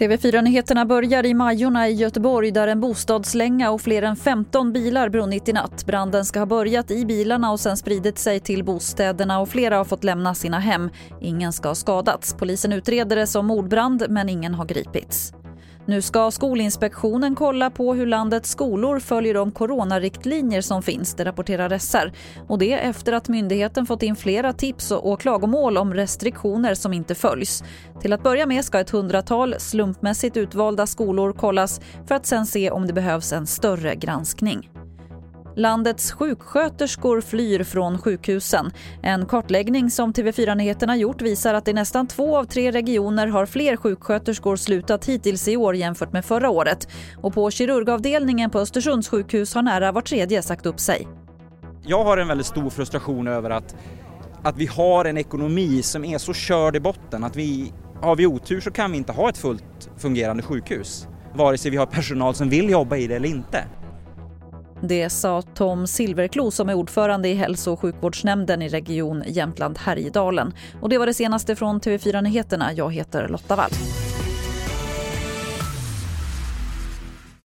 TV4-nyheterna börjar i Majorna i Göteborg där en bostadslänga och fler än 15 bilar brunnit i natt. Branden ska ha börjat i bilarna och sen spridit sig till bostäderna och flera har fått lämna sina hem. Ingen ska ha skadats. Polisen utreder det som mordbrand men ingen har gripits. Nu ska Skolinspektionen kolla på hur landets skolor följer de coronariktlinjer som finns, det rapporterar SR. Och det efter att myndigheten fått in flera tips och klagomål om restriktioner som inte följs. Till att börja med ska ett hundratal slumpmässigt utvalda skolor kollas för att sen se om det behövs en större granskning. Landets sjuksköterskor flyr från sjukhusen. En kartläggning som TV4 Nyheterna gjort visar att i nästan två av tre regioner har fler sjuksköterskor slutat hittills i år jämfört med förra året. Och på kirurgavdelningen på Östersunds sjukhus har nära var tredje sagt upp sig. Jag har en väldigt stor frustration över att, att vi har en ekonomi som är så körd i botten att vi, har vi otur så kan vi inte ha ett fullt fungerande sjukhus. Vare sig vi har personal som vill jobba i det eller inte. Det sa Tom Silverklo som är ordförande i hälso och sjukvårdsnämnden i region Jämtland Härjedalen. Och det var det senaste från TV4 Nyheterna. Jag heter Lotta Wall.